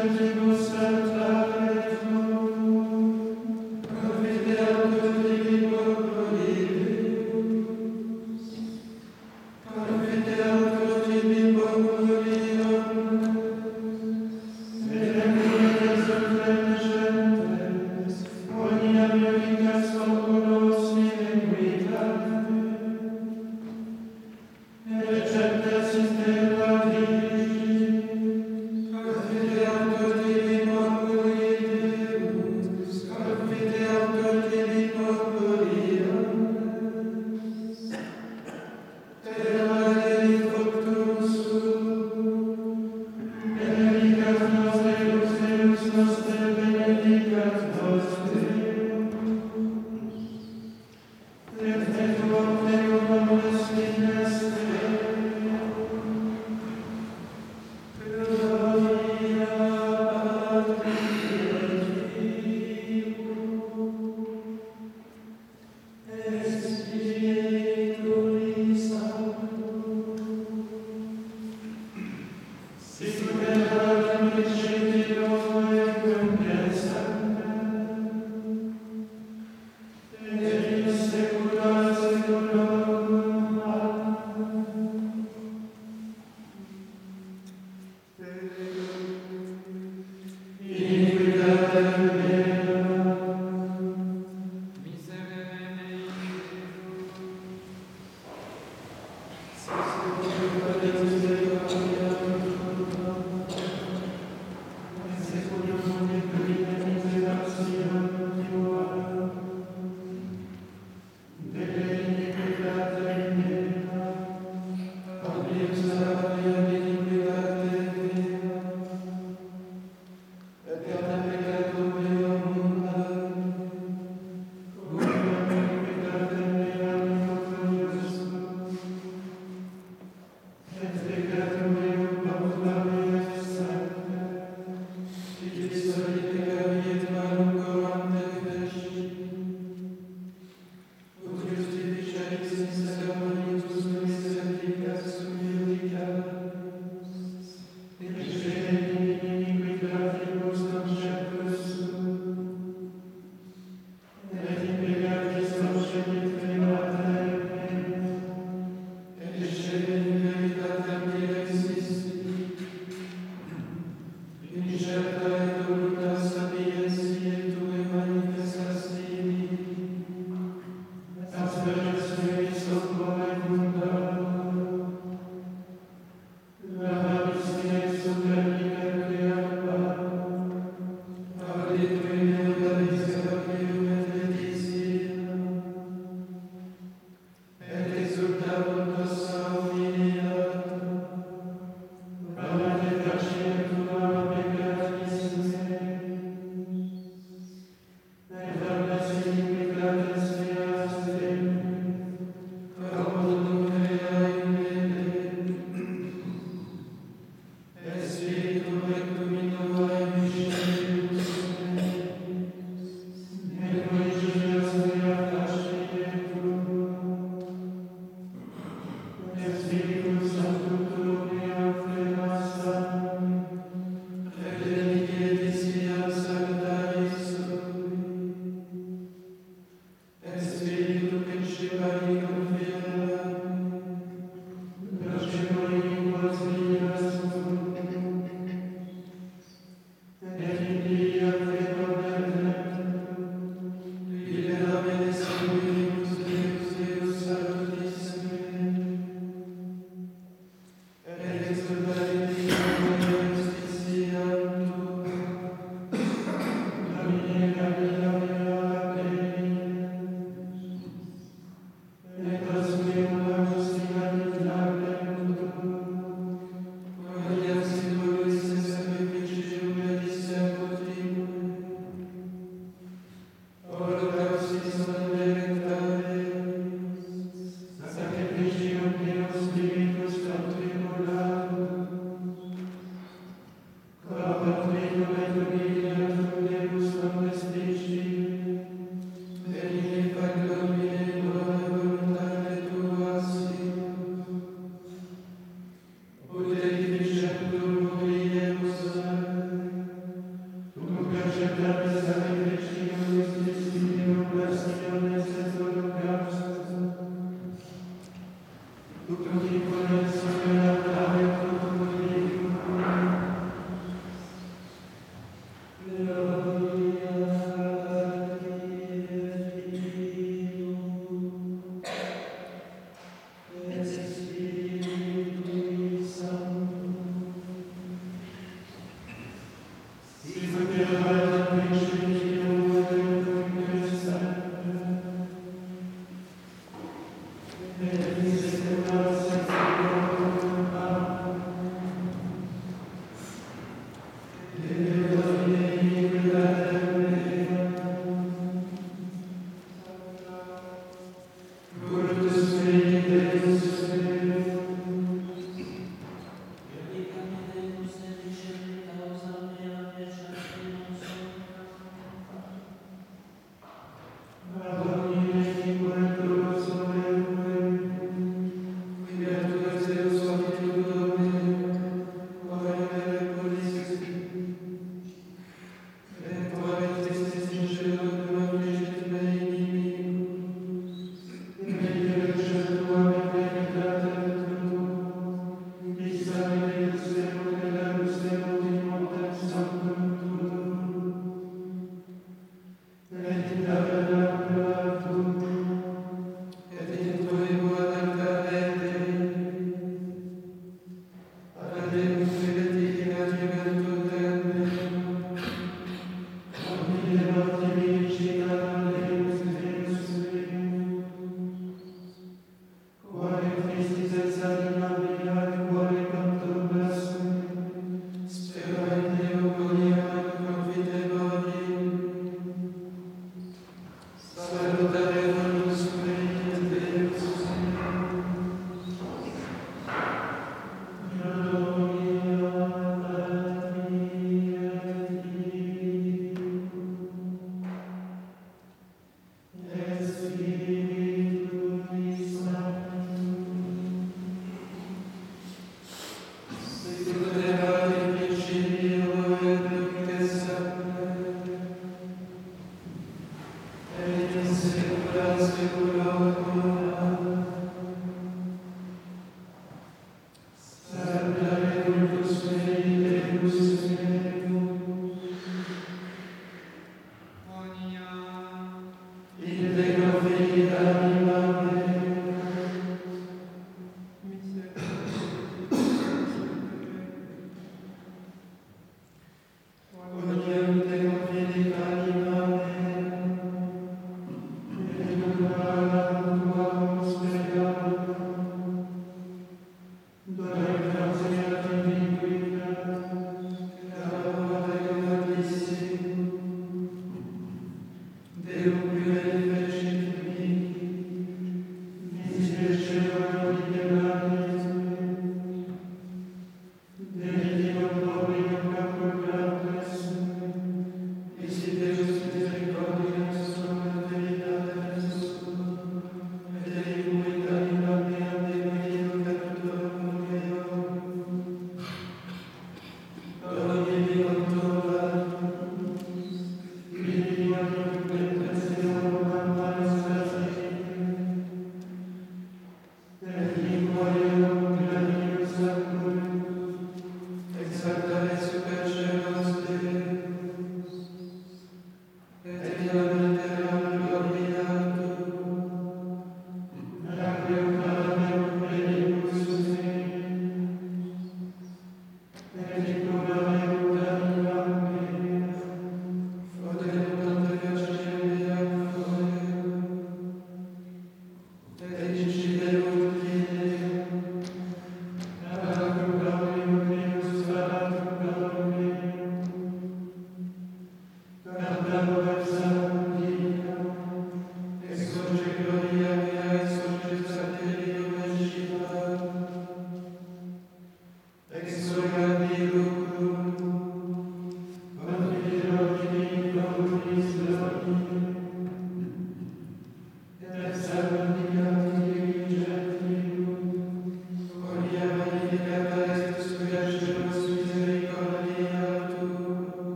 Thank you.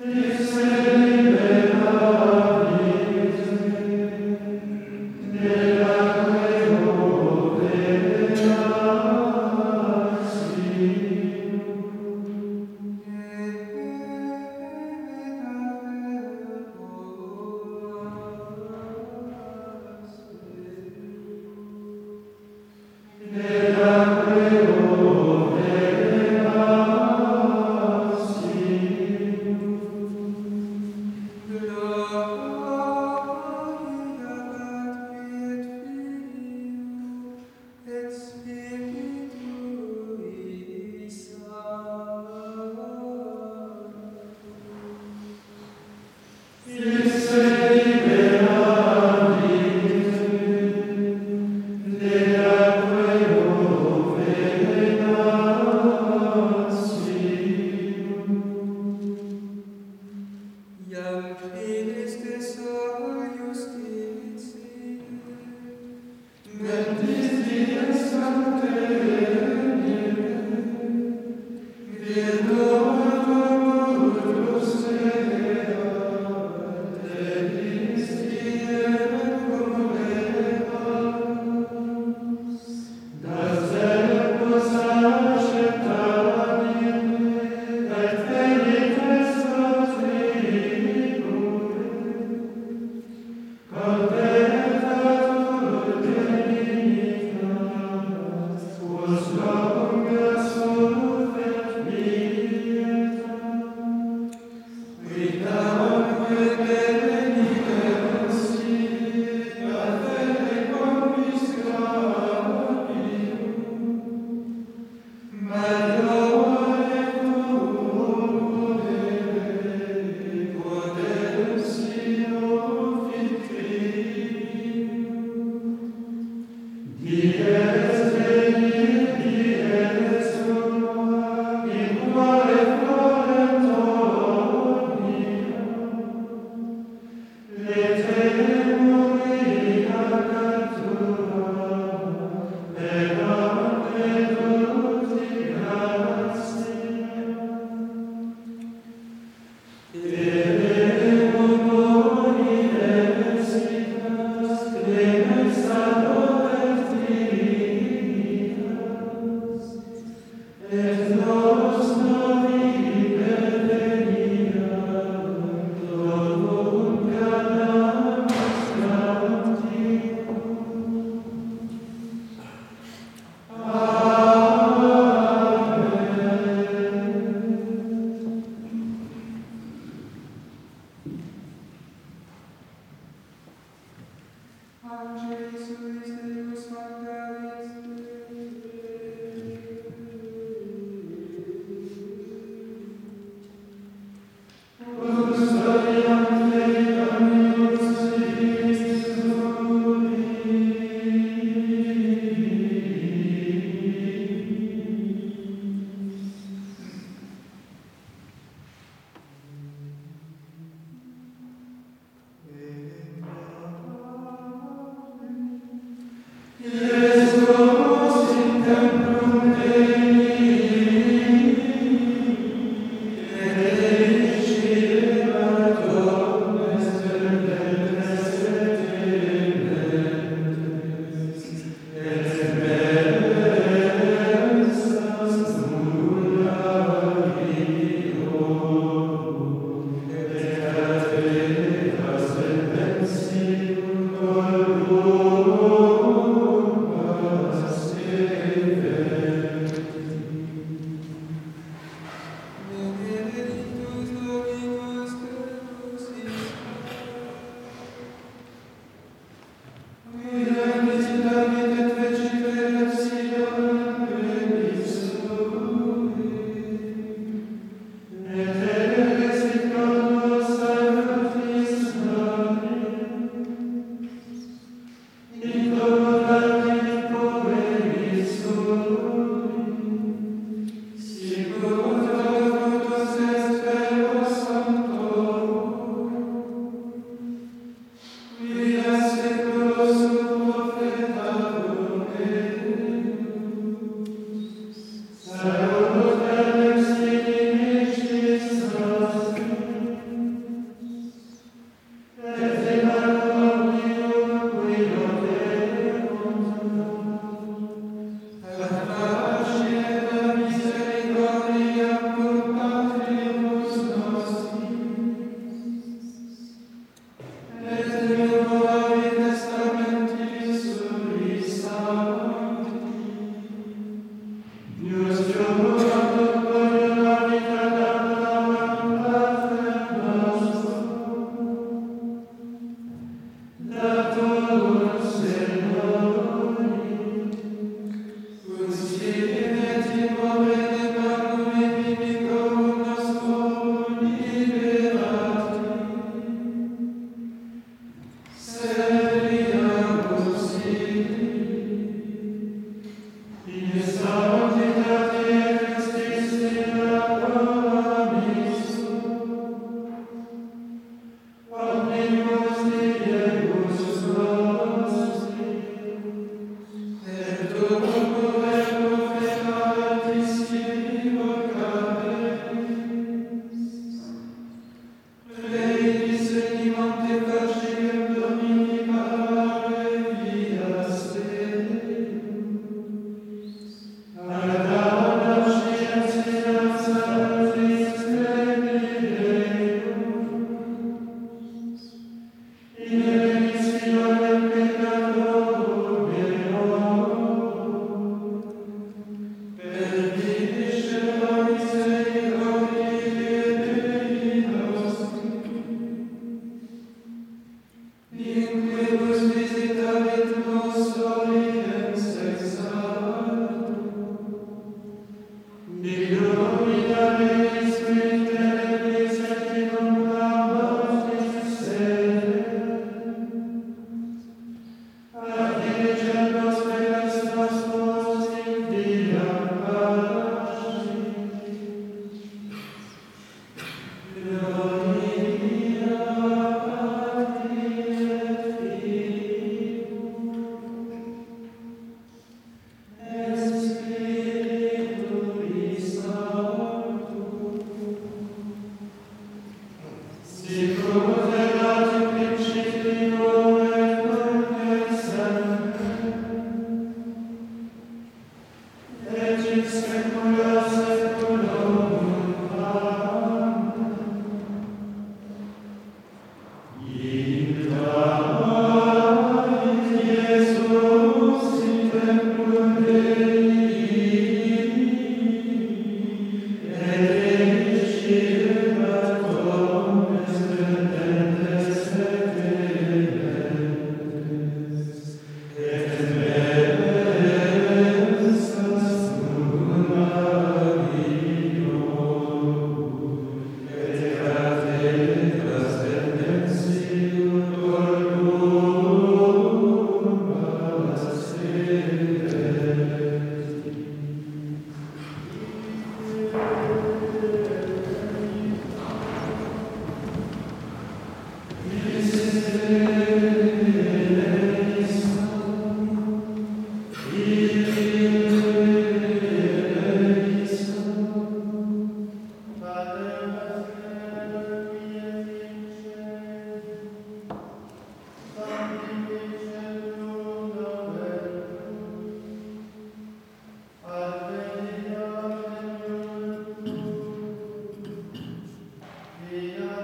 Amen. Amen.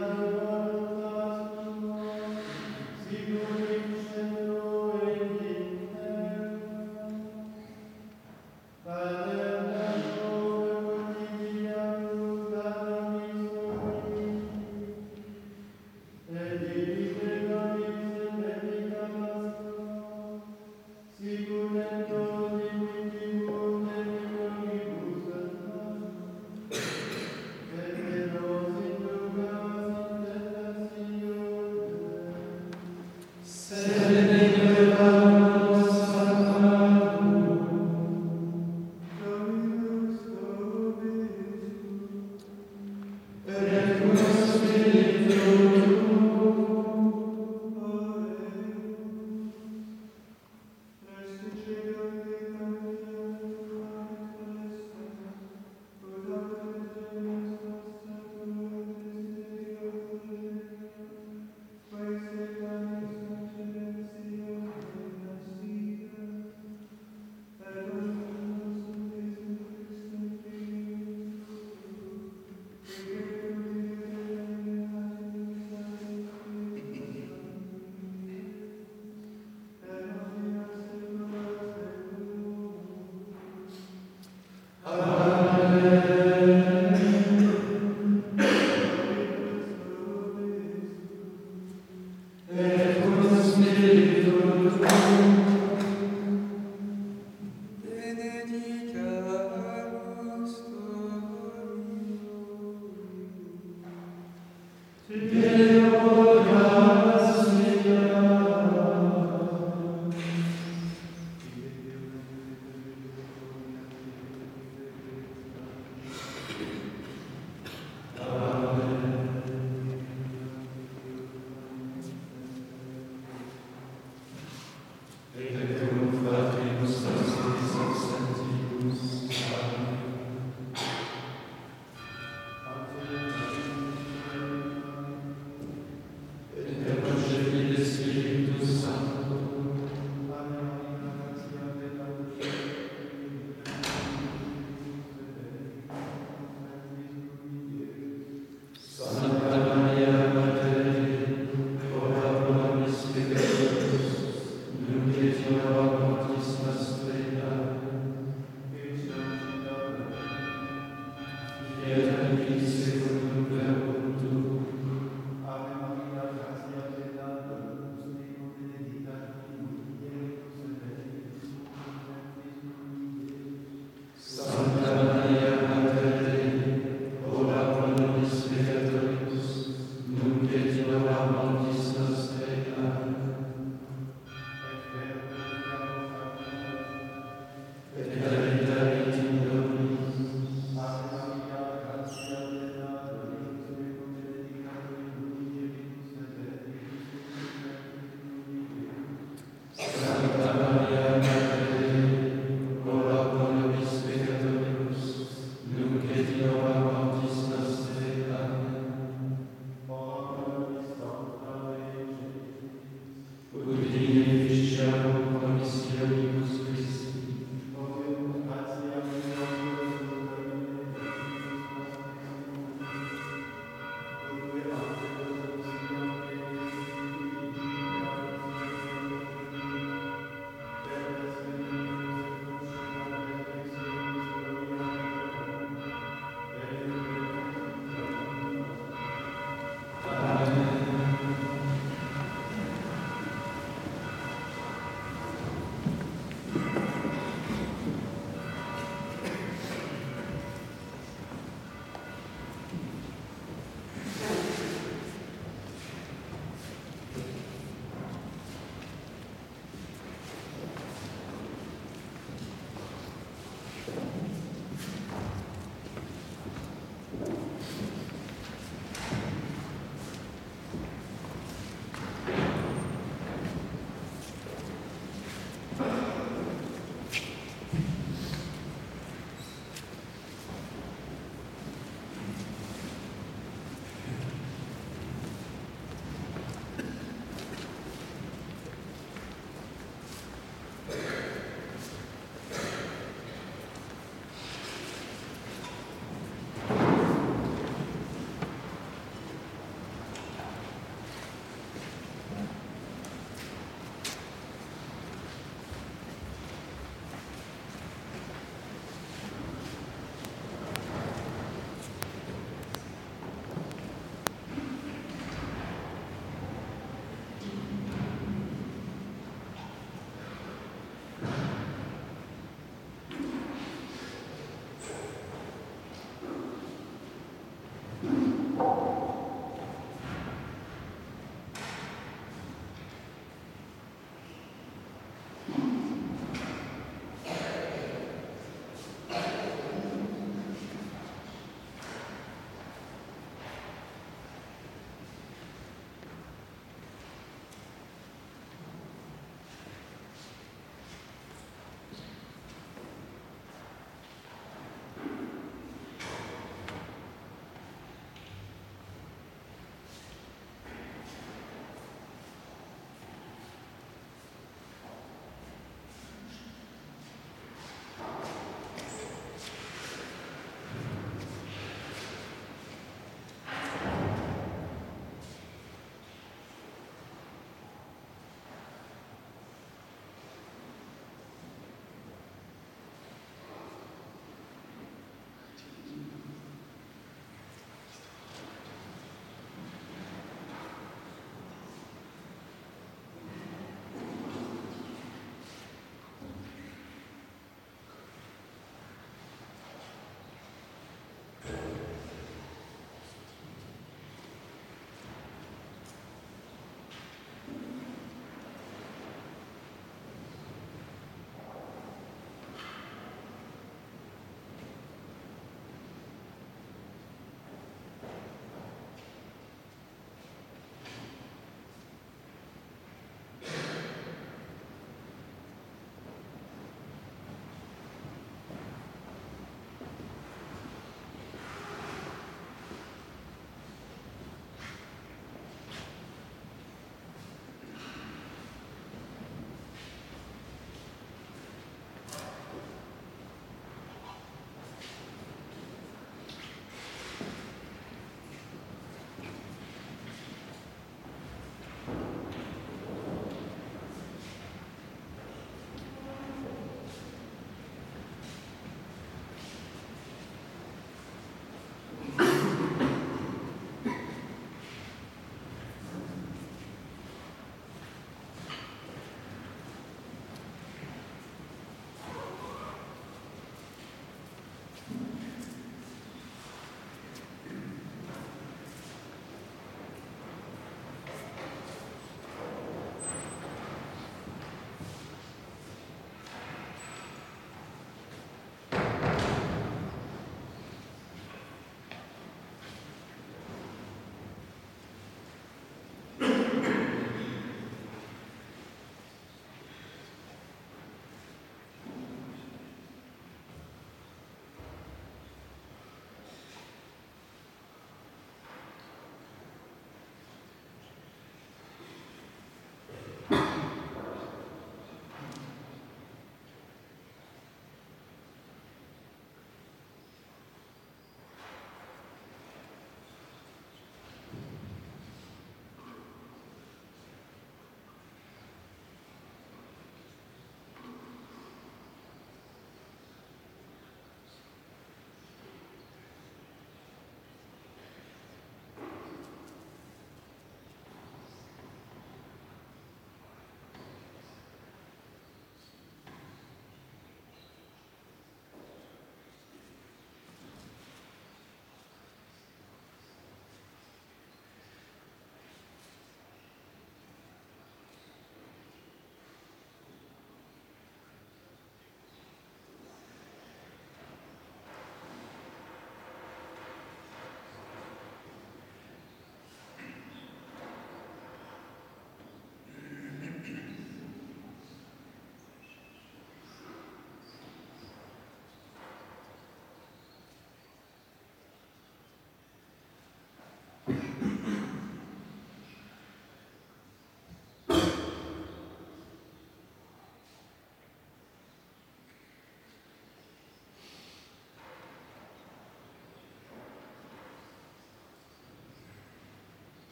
love.